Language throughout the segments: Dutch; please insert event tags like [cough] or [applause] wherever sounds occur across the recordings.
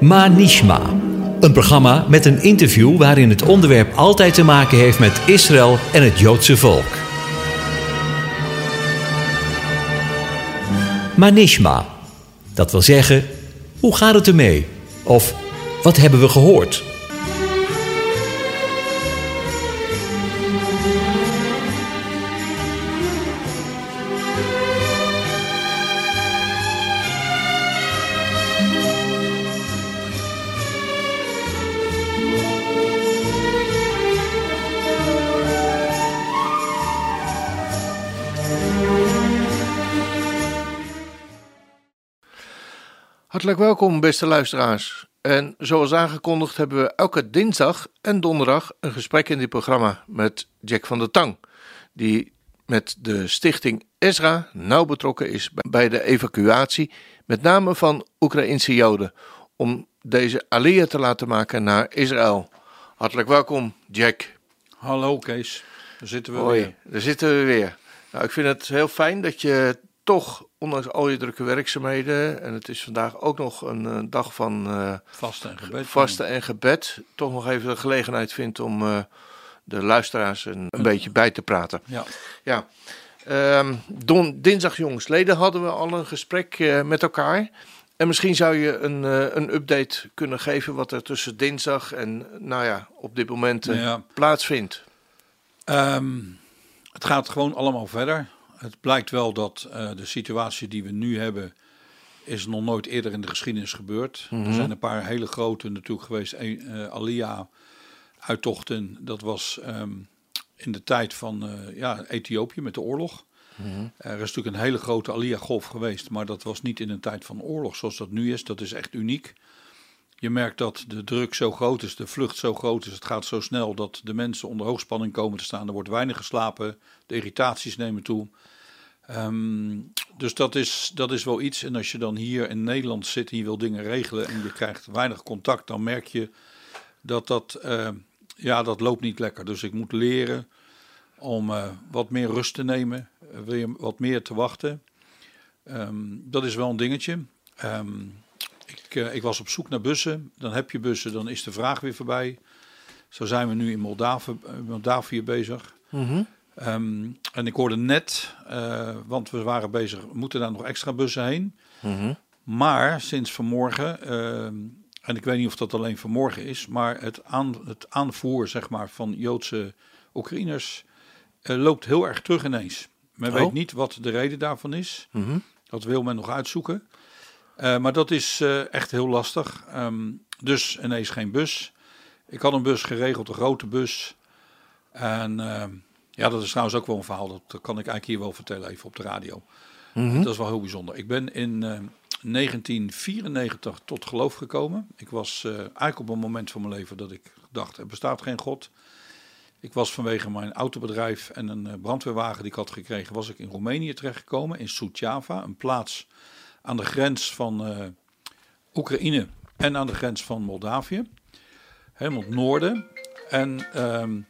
Manishma. Een programma met een interview waarin het onderwerp altijd te maken heeft met Israël en het Joodse volk. Manishma. Dat wil zeggen, hoe gaat het ermee? Of wat hebben we gehoord? Hartelijk welkom, beste luisteraars. En zoals aangekondigd hebben we elke dinsdag en donderdag een gesprek in dit programma met Jack van der Tang, die met de stichting Ezra nauw betrokken is bij de evacuatie, met name van Oekraïnse Joden, om deze alia te laten maken naar Israël. Hartelijk welkom, Jack. Hallo Kees, daar zitten we Hoi, weer. daar zitten we weer. Nou, ik vind het heel fijn dat je toch, ondanks al je drukke werkzaamheden, en het is vandaag ook nog een, eh, dag van eh, Vasten en gebed. vasten en gebed, toch nog even de gelegenheid vindt om eh, de luisteraars een, een beetje bij te praten. Ja, Ja, Ehm, don, dinsdag jongsleden hadden we al een gesprek met elkaar. En misschien zou je een, een update kunnen geven wat er tussen dinsdag en, nou ja, op dit moment ja. plaatsvindt. Ehm, het gaat gewoon allemaal verder. Het blijkt wel dat eh, de situatie die we nu hebben, is nog nooit eerder in de geschiedenis gebeurd. Er zijn een paar hele grote natuurlijk geweest. Een, eh, Alia-uittochten, dat was ehm, in de tijd van eh, ja, Ethiopië met de oorlog. Er is natuurlijk een hele grote Alia-golf geweest, maar dat was niet in een tijd van oorlog zoals dat nu is. Dat is echt uniek. Je merkt dat de druk zo groot is, de vlucht zo groot is, het gaat zo snel dat de mensen onder hoogspanning komen te staan. Er wordt weinig geslapen, de irritaties nemen toe. Ehm, dus dat is, dat is wel iets. En als je dan hier in Nederland zit en je wil dingen regelen en je krijgt weinig contact, dan merk je dat dat, eh, ja, dat loopt niet lekker. Dus ik moet leren om eh, wat meer rust te nemen, eh, weer wat meer te wachten. Ehm, dat is wel een dingetje. Ehm, ik, eh, ik was op zoek naar bussen. Dan heb je bussen, dan is de vraag weer voorbij. Zo zijn we nu in Moldavië, Moldavië bezig. Ehm, en ik hoorde net, eh, want we waren bezig, moeten daar nog extra bussen heen. Maar sinds vanmorgen, ehm, en ik weet niet of dat alleen vanmorgen is, maar het, aan, het aanvoer zeg maar, van Joodse Oekraïners eh, loopt heel erg terug ineens. Men Oh. weet niet wat de reden daarvan is. Dat wil men nog uitzoeken. Eh, maar dat is eh, echt heel lastig. Ehm, dus ineens geen bus. Ik had een bus geregeld, een grote bus. En ehm, ja, dat is trouwens ook wel een verhaal. Dat kan ik eigenlijk hier wel vertellen, even op de radio. Dat is wel heel bijzonder. Ik ben in eh, 1994 tot geloof gekomen. Ik was eh, eigenlijk op een moment van mijn leven dat ik dacht, er bestaat geen God. Ik was vanwege mijn autobedrijf en een brandweerwagen die ik had gekregen, was ik in Roemenië terechtgekomen, in Suceava, een plaats aan de grens van eh, Oekraïne en aan de grens van Moldavië. Helemaal het noorden. En ehm,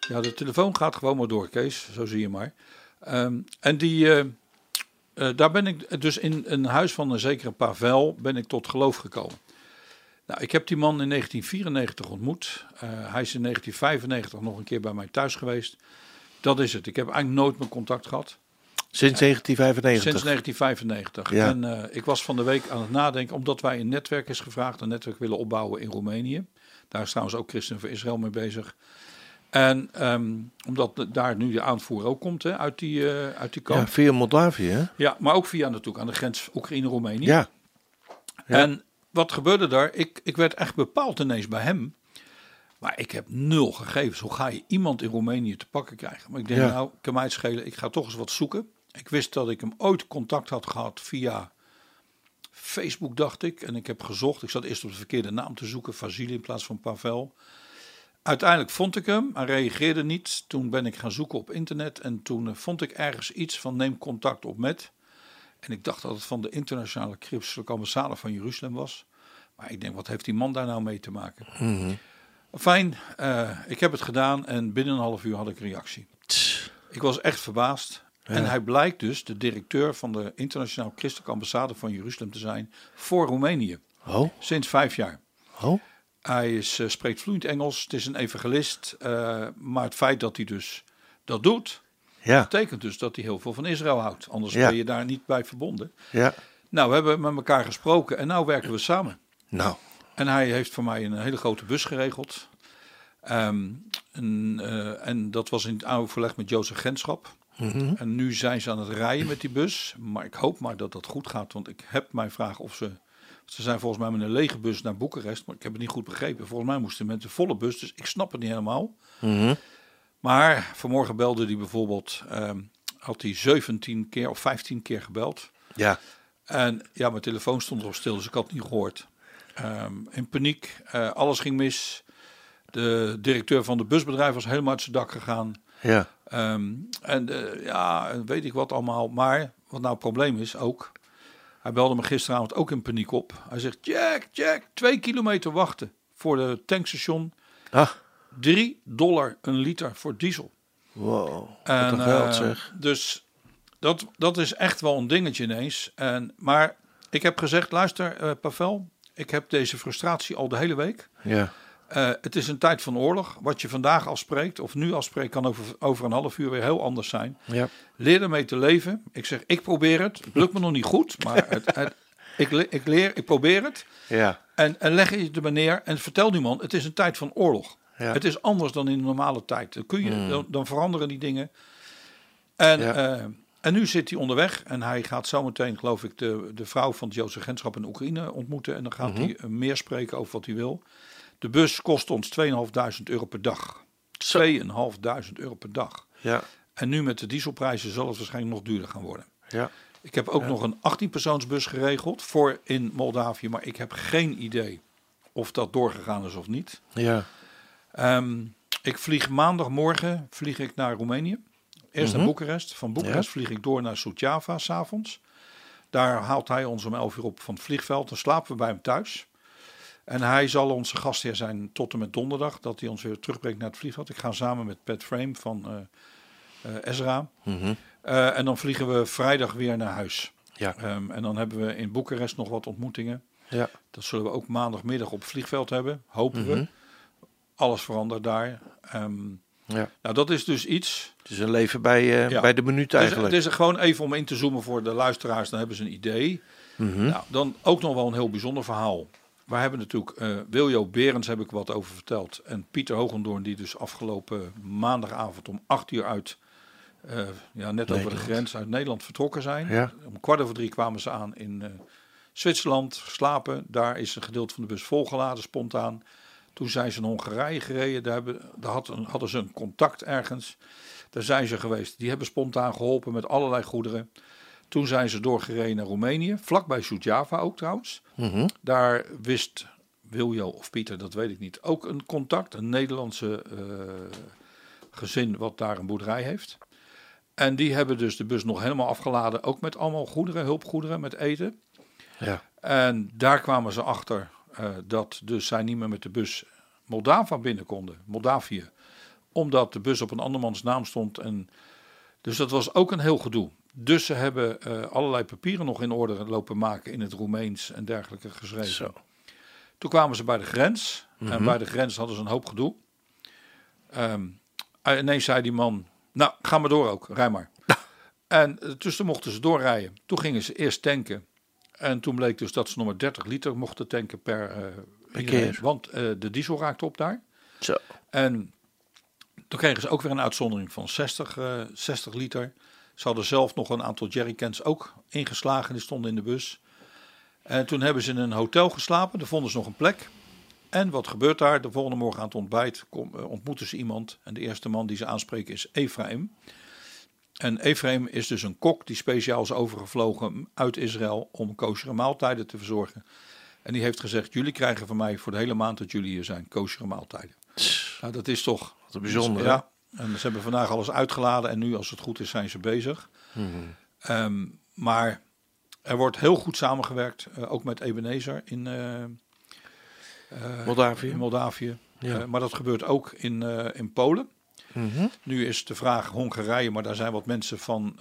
ja, de telefoon gaat gewoon maar door, Kees, zo zie je maar. Ehm, en die, eh, eh, daar ben ik dus in een huis van een zekere Pavel ben ik tot geloof gekomen. Nou, ik heb die man in 1994 ontmoet. Hij is in 1995 nog een keer bij mij thuis geweest. Dat is het. Ik heb eigenlijk nooit meer contact gehad. Sinds 1995. Sinds 1995. Ja. En eh, ik was van de week aan het nadenken, omdat wij een netwerk is gevraagd, een netwerk willen opbouwen in Roemenië. Daar is trouwens ook Christen voor Israël mee bezig. En ehm, omdat de- daar nu de aanvoer ook komt hè, uit die, eh uit die Ja, kamp. via Moldavië, hè? Ja, maar ook via natuurlijk aan de grens Oekraïne-Roemenië. Ja. Ja. En wat gebeurde daar? Ik, ik werd echt bepaald ineens bij hem. Maar ik heb nul gegevens. Hoe ga je iemand in Roemenië te pakken krijgen? Maar ik denk, Ja. nou, kan mij het schelen. Ik ga toch eens wat zoeken. Ik wist dat ik hem ooit contact had gehad via Facebook, dacht ik. En ik heb gezocht. Ik zat eerst op de verkeerde naam te zoeken. Vasili in plaats van Pavel. Uiteindelijk vond ik hem. Hij reageerde niet. Toen ben ik gaan zoeken op internet. En toen eh, vond ik ergens iets van neem contact op met. En ik dacht dat het van de internationale christelijke ambassade van Jeruzalem was. Maar ik denk, wat heeft die man daar nou mee te maken? Fijn, eh, ik heb het gedaan en binnen een half uur had ik reactie. Ik was echt verbaasd. En hij blijkt dus de directeur van de internationaal christelijke ambassade van Jeruzalem te zijn voor Roemenië. Oh, Sinds vijf jaar. oh. Hij is, eh, spreekt vloeiend Engels. Het is een evangelist. eh, maar het feit dat hij dus dat doet, Ja, betekent dus dat hij heel veel van Israël houdt. Anders Ja. ben je daar niet bij verbonden. ja. Nou, we hebben met elkaar gesproken en nou werken we samen. Nou, En hij heeft voor mij een hele grote bus geregeld. Ehm, en, eh, en dat was in het overleg met Jozef Genschap. Mhm. En nu zijn ze aan het rijden met die bus. Maar ik hoop maar dat dat goed gaat. Want ik heb mij vraag of ze... Ze zijn volgens mij met een lege bus naar Boekarest. Maar ik heb het niet goed begrepen. Volgens mij moesten een volle bus. Dus ik snap het niet helemaal. Mhm. Maar vanmorgen belde hij bijvoorbeeld... ehm, had hij 17 keer of 15 keer gebeld. ja. En ja, mijn telefoon stond erop stil, dus ik had het niet gehoord. Ehm, in paniek, eh, alles ging mis. De directeur van de busbedrijf was helemaal uit zijn dak gegaan. Ja, Ehm, en eh, ja, weet ik wat allemaal. Maar wat nou het probleem is ook. Hij belde me gisteravond ook in paniek op. Hij zegt: Jack, Jack, twee kilometer wachten voor de tankstation. ah, 3 dollar een liter voor diesel. wow. En, Wat geld eh, zeg. Dus dat, dat is echt wel een dingetje ineens. En, maar ik heb gezegd, luister eh, Pavel, ik heb deze frustratie al de hele week. Ja, Eh, het is een tijd van oorlog. Wat je vandaag afspreekt of nu afspreekt kan over, over een half uur weer heel anders zijn. ja. Leer ermee te leven. Ik zeg, ik probeer het. Het lukt me nog niet goed, maar het, het- ik, le- ik leer, ik probeer het. Ja, En, en leg je er maar neer en vertel die man, het is een tijd van oorlog. Ja. Het is anders dan in de normale tijd. Dan, kun je, dan, dan veranderen die dingen. En, Ja. eh, en nu zit hij onderweg en hij gaat zometeen, geloof ik, de, de vrouw van het Joodse agentschap in Oekraïne ontmoeten. En dan gaat Mhm. hij eh, meer spreken over wat hij wil. De bus kost ons 2.500 euro per dag. 2.500 euro per dag. ja, En nu met de dieselprijzen zal het waarschijnlijk nog duurder gaan worden. ja. Ik heb ook nog een 18-persoonsbus geregeld voor in Moldavië, maar ik heb geen idee of dat doorgegaan is of niet. Ja, Ehm, ik vlieg maandagmorgen vlieg ik naar Roemenië. Eerst naar Boekarest. Van Boekarest vlieg ik door naar Suceava s'avonds. Daar haalt hij ons om 11 uur op van het vliegveld. Dan slapen we bij hem thuis. En hij zal onze gastheer zijn tot en met donderdag, dat hij ons weer terugbrengt naar het vliegveld. Ik ga samen met Pat Frame van eh, eh, Ezra. Mhm. Eh, en dan vliegen we vrijdag weer naar huis. ja, Ehm, en dan hebben we in Boekarest nog wat ontmoetingen. ja. Dat zullen we ook maandagmiddag op het vliegveld hebben, hopen Mhm. we. Alles verandert daar. Ehm, ja. nou, dat is dus iets. Het is een leven bij, Ja. bij de minuut Dus, eigenlijk. het is gewoon even om in te zoomen voor de luisteraars, dan hebben ze een idee. Mhm. Nou, dan ook nog wel een heel bijzonder verhaal. We hebben natuurlijk eh Wiljo Berends heb ik wat over verteld. En Pieter Hogendoorn die dus afgelopen maandagavond om acht uur uit, eh, ja, net over de grens uit Nederland vertrokken zijn. Ja. Om kwart over drie kwamen ze aan in eh, Zwitserland, slapen. Daar is een gedeelte van de bus volgeladen spontaan. Toen zijn ze naar Hongarije gereden. Daar, hebben, daar had een- hadden ze een contact ergens. Daar zijn ze geweest. Die hebben spontaan geholpen met allerlei goederen. Toen zijn ze doorgereden naar Roemenië. Vlakbij Suceava ook trouwens. Mhm. Daar wist Wiljo of Pieter, dat weet ik niet, ook een contact. Een Nederlandse eh, gezin wat daar een boerderij heeft. En die hebben dus de bus nog helemaal afgeladen. Ook met allemaal goederen, hulpgoederen, met eten. Ja, En daar kwamen ze achter eh, dat dus zij niet meer met de bus Moldava binnen konden, Moldavië. Omdat de bus op een andermans naam stond. En dus dat was ook een heel gedoe. Dus ze hebben eh, allerlei papieren nog in orde lopen maken in het Roemeens en dergelijke geschreven. Zo. Toen kwamen ze bij de grens. En bij de grens hadden ze een hoop gedoe. En ineens zei die man, nou, ga maar door ook, rij maar. [laughs] En eh, dus toen mochten ze doorrijden. Toen gingen ze eerst tanken. En toen bleek dus dat ze nog maar 30 liter mochten tanken per, iedereen. keer. Want de diesel raakte op daar. Zo. En toen kregen ze ook weer een uitzondering van 60, eh, 60 liter. Ze hadden zelf nog een aantal jerrycans ook ingeslagen, die stonden in de bus. En toen hebben ze in een hotel geslapen, daar vonden ze nog een plek. En wat gebeurt daar? De volgende morgen aan het ontbijt eh, ontmoeten ze iemand. En de eerste man die ze aanspreken is Ephraim. En Ephraim is dus een kok die speciaal is overgevlogen uit Israël om kosheren maaltijden te verzorgen. En die heeft gezegd, jullie krijgen van mij voor de hele maand dat jullie hier zijn, kosheren maaltijden. Nou, dat is toch Wat een bijzonder. ja, en ze hebben vandaag alles uitgeladen en nu, als het goed is, zijn ze bezig. Mhm. Ehm, maar er wordt heel goed samengewerkt, eh, ook met Ebenezer in, eh, eh, Moldavië. in Moldavië. Ja. Maar dat gebeurt ook in, in Polen. Mhm. Nu is de vraag Hongarije, maar daar zijn wat mensen van,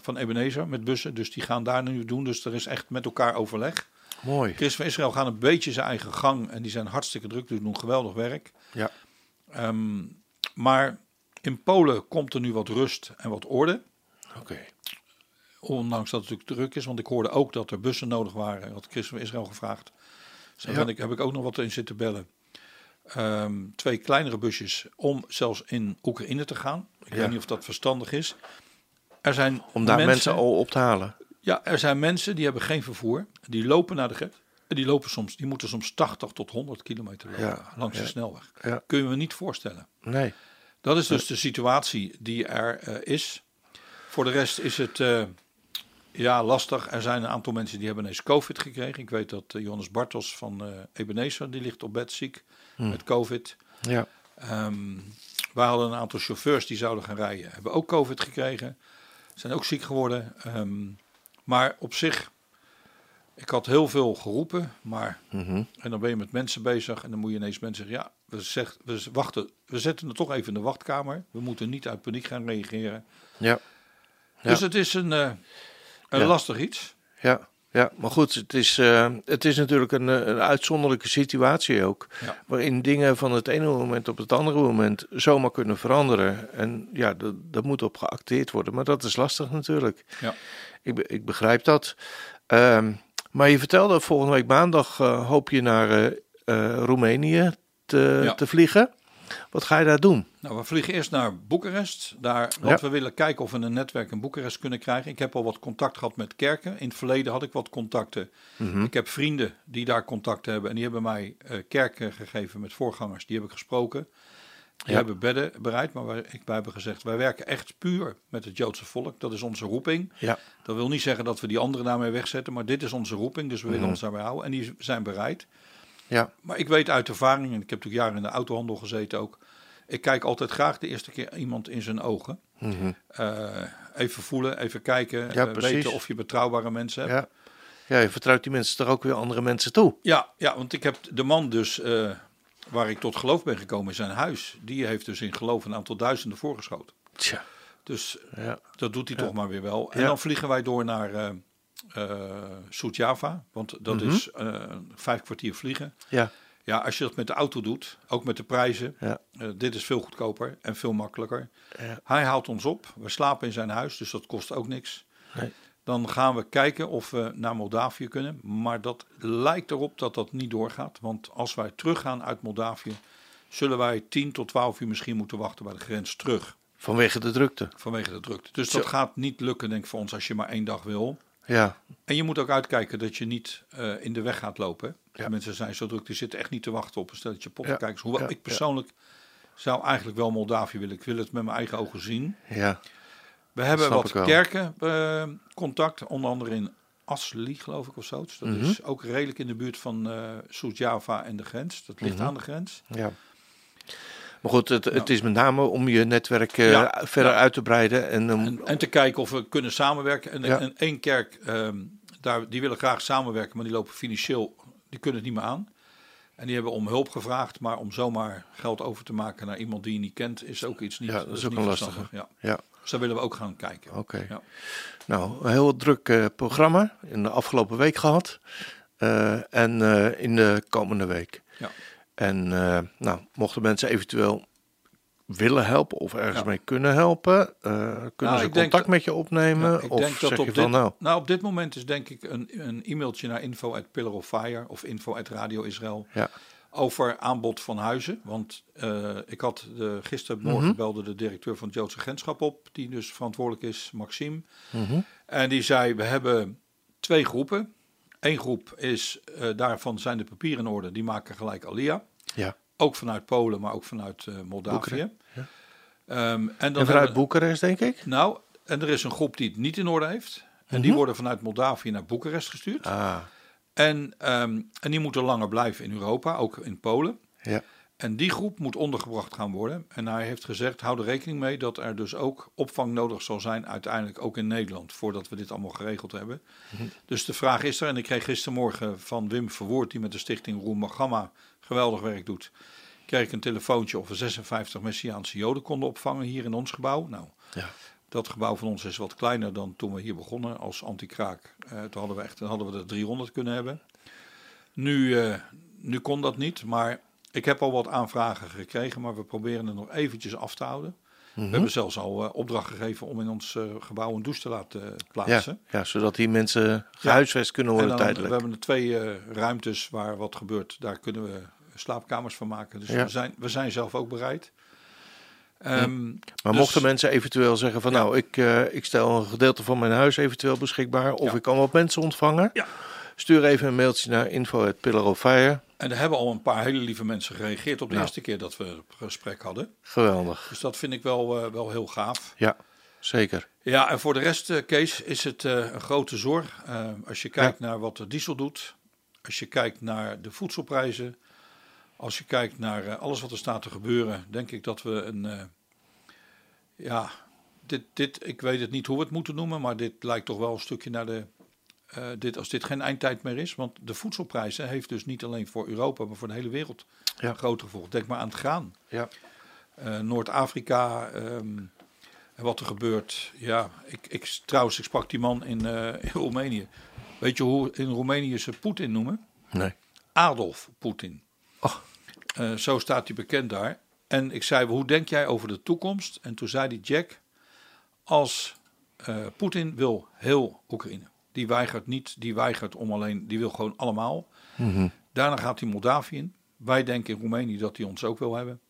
van Ebenezer met bussen. Dus die gaan daar nu doen. Dus er is echt met elkaar overleg. Mooi. Christen van Israël gaan een beetje zijn eigen gang en die zijn hartstikke druk, die doen geweldig werk. Ja. Ehm, maar in Polen komt er nu wat rust en wat orde. Oké. Ondanks dat het natuurlijk druk is, want ik hoorde ook dat er bussen nodig waren. Had Christen van Israël gevraagd. Dus daar Ja. ik, heb ik ook nog wat in zitten bellen. Ehm, twee kleinere busjes om zelfs in Oekraïne te gaan. Ik Ja. weet niet of dat verstandig is. Er zijn Om daar mensen, al op te halen. Ja, er zijn mensen die hebben geen vervoer. Die lopen naar de grens. En die lopen soms, die moeten soms 80 tot 100 kilometer lopen Ja, langs ja. de snelweg. Ja. Kun je me niet voorstellen. Nee. Dat is dus de situatie die er eh, is. Voor de rest is het eh, ja, lastig. Er zijn een aantal mensen die hebben ineens COVID gekregen. Ik weet dat eh, Johannes Bartels van Ebenezer, die ligt op bed ziek met COVID. Ja. We hadden een aantal chauffeurs die zouden gaan rijden. Hebben ook COVID gekregen. Zijn ook ziek geworden. Ehm, maar op zich, ik had heel veel geroepen. Maar, Mhm. en dan ben je met mensen bezig. En dan moet je ineens mensen zeggen, ja, we, zegt, we, wachten, we zetten het toch even in de wachtkamer. We moeten niet uit paniek gaan reageren. Ja. Ja. Dus het is een, eh, een Ja. lastig iets. Ja. Ja, maar goed, het is, eh, het is natuurlijk een, eh, een uitzonderlijke situatie ook. Ja. Waarin dingen van het ene moment op het andere moment zomaar kunnen veranderen. En ja, dat, dat moet op geacteerd worden. Maar dat is lastig natuurlijk. Ja. Ik, ik begrijp dat. Ehm, maar je vertelde volgende week maandag eh, hoop je naar eh, eh, Roemenië te, Ja. te vliegen. Wat ga je daar doen? Nou, we vliegen eerst naar Boekarest. Daar, want Ja. we willen kijken of we een netwerk in Boekarest kunnen krijgen. Ik heb al wat contact gehad met kerken. In het verleden had ik wat contacten. Mhm. Ik heb vrienden die daar contacten hebben. En die hebben mij kerken gegeven met voorgangers. Die heb ik gesproken. Die Ja. hebben bedden bereid. Maar wij, ik, wij hebben gezegd, wij werken echt puur met het Joodse volk. Dat is onze roeping. Ja, Dat wil niet zeggen dat we die anderen daarmee wegzetten. Maar dit is onze roeping. Dus we willen Mhm. ons daarbij houden. En die zijn bereid. ja, Maar ik weet uit ervaring, en ik heb natuurlijk jaren in de autohandel gezeten ook. Ik kijk altijd graag de eerste keer iemand in zijn ogen. mhm. Eh, even voelen, even kijken. Ja, eh, weten of je betrouwbare mensen hebt. ja. Ja, je vertrouwt die mensen toch ook weer andere mensen toe. Ja, ja, want ik heb de man dus, eh, waar ik tot geloof ben gekomen zijn huis. Die heeft dus in geloof een aantal duizenden voorgeschoten. Tja, Dus ja. dat doet hij toch maar weer wel. En Ja. dan vliegen wij door naar eh eh Soet-Java. Want dat Mhm. is eh, vijf kwartier vliegen. Ja, Ja, als je dat met de auto doet, ook met de prijzen. ja, dit is veel goedkoper en veel makkelijker. ja. Hij haalt ons op. We slapen in zijn huis, dus dat kost ook niks. Nee. Dan gaan we kijken of we naar Moldavië kunnen. Maar dat lijkt erop dat dat niet doorgaat. Want als wij teruggaan uit Moldavië, zullen wij 10 tot 12 uur misschien moeten wachten bij de grens terug. Vanwege de drukte. Vanwege de drukte. Dus Zo. dat gaat niet lukken, denk ik, voor ons als je maar één dag wil. Ja, En je moet ook uitkijken dat je niet eh, in de weg gaat lopen. Ja. Mensen zijn zo druk, die zitten echt niet te wachten op een stelletje Ja. poppenkijkers. Hoewel Ja. ik persoonlijk zou eigenlijk wel Moldavië willen. Ik wil het met mijn eigen ogen zien. ja, We hebben wat kerken eh, contact, onder andere in Asli, geloof ik of zo. Dus dat Mhm. is ook redelijk in de buurt van eh Soet-Java en de grens. Dat ligt Mhm. aan de grens. ja. Maar goed, het, het is met name om je netwerk eh, Ja, verder ja. uit te breiden. En, um, En, en te kijken of we kunnen samenwerken. En, Ja. en één kerk, ehm, daar, die willen graag samenwerken, maar die lopen financieel, die kunnen het niet meer aan. En die hebben om hulp gevraagd, maar om zomaar geld over te maken naar iemand die je niet kent, is ook iets niet. Ja, dat is ook een lastige. Ja. ja, Dus daar willen we ook gaan kijken. oké. Ja. Nou, een heel druk eh, programma in de afgelopen week gehad. Eh, en eh, in de komende week. Ja. En nou, mochten mensen eventueel willen helpen of ergens Ja. mee kunnen helpen, kunnen Nou, ze contact dat- met je opnemen? Ik of denk dat zeg op je dit, van nou, nou, op dit moment is denk ik een, een e-mailtje naar info at Pillar of Fire of info at Radio Israël ja, over aanbod van huizen. Want eh, ik had de, gistermorgen Mhm. belde de directeur van het Joodse Agentschap op, die dus verantwoordelijk is, Maxime. mhm, En die zei, we hebben twee groepen. Eén groep is, eh, daarvan zijn de papieren in orde, die maken gelijk Alia. ja. Ook vanuit Polen, maar ook vanuit eh, Moldavië. Ja. Ehm, en dan En vanuit Boekarest, denk ik? Nou, en er is een groep die het niet in orde heeft. En die Mhm. worden vanuit Moldavië naar Boekarest gestuurd. Ah, En, ehm, en die moeten langer blijven in Europa, ook in Polen. ja, En die groep moet ondergebracht gaan worden. En hij heeft gezegd, hou er rekening mee dat er dus ook opvang nodig zal zijn, uiteindelijk ook in Nederland, voordat we dit allemaal geregeld hebben. Mhm. Dus de vraag is er, en ik kreeg gistermorgen van Wim Verwoerd, die met de stichting Roem Gamma geweldig werk doet, kreeg ik een telefoontje of we 56 Messiaanse Joden konden opvangen hier in ons gebouw. Nou, ja. Dat gebouw van ons is wat kleiner dan toen we hier begonnen als anti-kraak. Eh, toen hadden we echt, hadden we er 300 kunnen hebben. Nu, eh, nu kon dat niet, maar ik heb al wat aanvragen gekregen, maar we proberen het nog eventjes af te houden. We hebben zelfs al eh, opdracht gegeven om in ons gebouw een douche te laten plaatsen. ja, zodat die mensen gehuisvest kunnen En worden dan, tijdelijk. we hebben er twee ruimtes waar wat gebeurt. Daar kunnen we slaapkamers van maken. Dus Ja. we, zijn, we zijn zelf ook bereid. Ehm, Maar dus- mochten mensen eventueel zeggen van nou, ik, eh, ik stel een gedeelte van mijn huis eventueel beschikbaar. Of Ja. ik kan wat mensen ontvangen. Ja. Stuur even een mailtje naar info.pillar of Fire. En er hebben al een paar hele lieve mensen gereageerd op de Nou. eerste keer dat we het gesprek hadden. Geweldig. Dus dat vind ik wel, eh, wel heel gaaf. Ja, zeker. Ja, en voor de rest, eh, Kees, is het een grote zorg. Als je kijkt naar wat de diesel doet, als je kijkt naar de voedselprijzen, als je kijkt naar eh, alles wat er staat te gebeuren, denk ik dat we een. eh, ja, dit, dit, ik weet het niet hoe we het moeten noemen, maar dit lijkt toch wel een stukje naar de. eh, dit, als dit geen eindtijd meer is, want de voedselprijzen heeft dus niet alleen voor Europa, maar voor de hele wereld Ja. groot gevolg. Denk maar aan het graan. Ja. Noord-Afrika ehm, en wat er gebeurt. Ja, ik, ik, trouwens, ik sprak die man in, in Roemenië. Weet je hoe in Roemenië ze Poetin noemen? Nee. Adolf Poetin. Och. Eh, zo staat hij bekend daar. En ik zei, hoe denk jij over de toekomst? En toen zei hij, Jack, als eh, Poetin wil heel Oekraïne. Die weigert niet, die weigert om alleen, die wil gewoon allemaal. Daarna gaat hij Moldavië in. Wij denken in Roemenië dat hij ons ook wil hebben.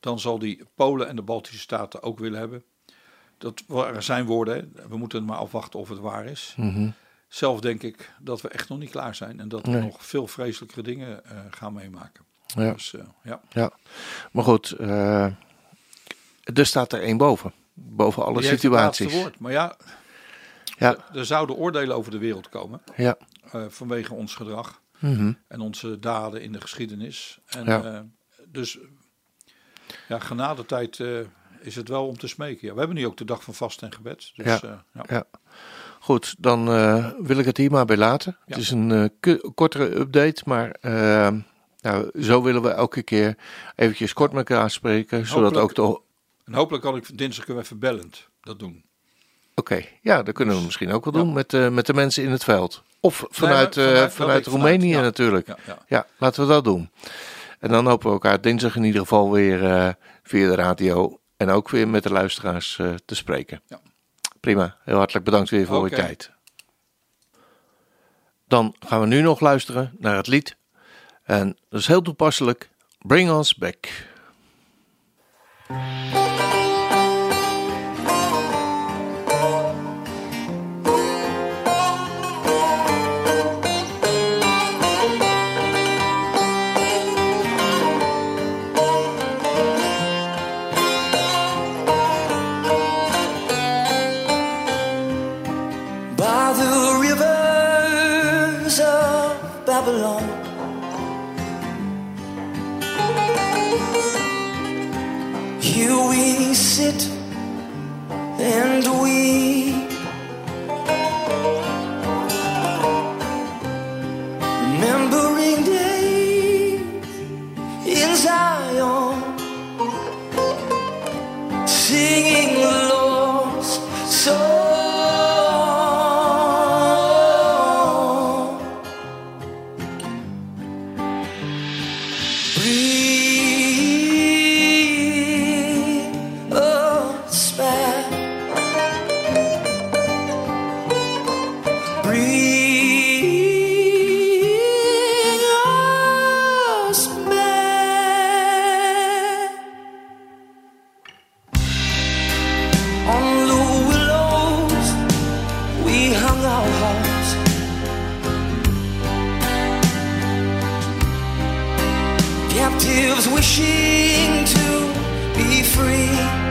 Dan zal hij Polen en de Baltische Staten ook willen hebben. Dat waren zijn woorden. We moeten maar afwachten of het waar is. Zelf denk ik dat we echt nog niet klaar zijn. En dat we Nee. nog veel vreselijkere dingen eh, gaan meemaken. Ja. Dus eh, ja. Ja. Maar goed, eh, er staat er één boven. Boven alle Die het situaties. laatste woord. Maar ja, Ja, er zouden oordelen over de wereld komen. ja. eh, vanwege ons gedrag. Mhm. En onze daden in de geschiedenis. En, Ja. dus ja, genadetijd is het wel om te smeken. Ja, we hebben nu ook de dag van vast en gebed. Dus, Ja. ja. Ja. Goed, dan wil ik het hier maar bij laten. Het is een kortere update, maar nou, zo willen we elke keer eventjes kort met elkaar spreken, zodat ook de... En hopelijk kan ik dinsdag kunnen we even bellend dat doen. Oké, ja, dat kunnen we misschien ook wel doen met, eh, met de mensen in het veld. Of vanuit, eh, vanuit- vanuit, Roemenië vanuit, ja. natuurlijk. Ja, laten we dat doen. En dan hopen we elkaar dinsdag in ieder geval weer eh, via de radio en ook weer met de luisteraars te spreken. Ja. Prima, heel hartelijk bedankt weer voor Oké. je tijd. Dan gaan we nu nog luisteren naar het lied. En dat is heel toepasselijk. Bring Us Back. See Captives wishing to be free.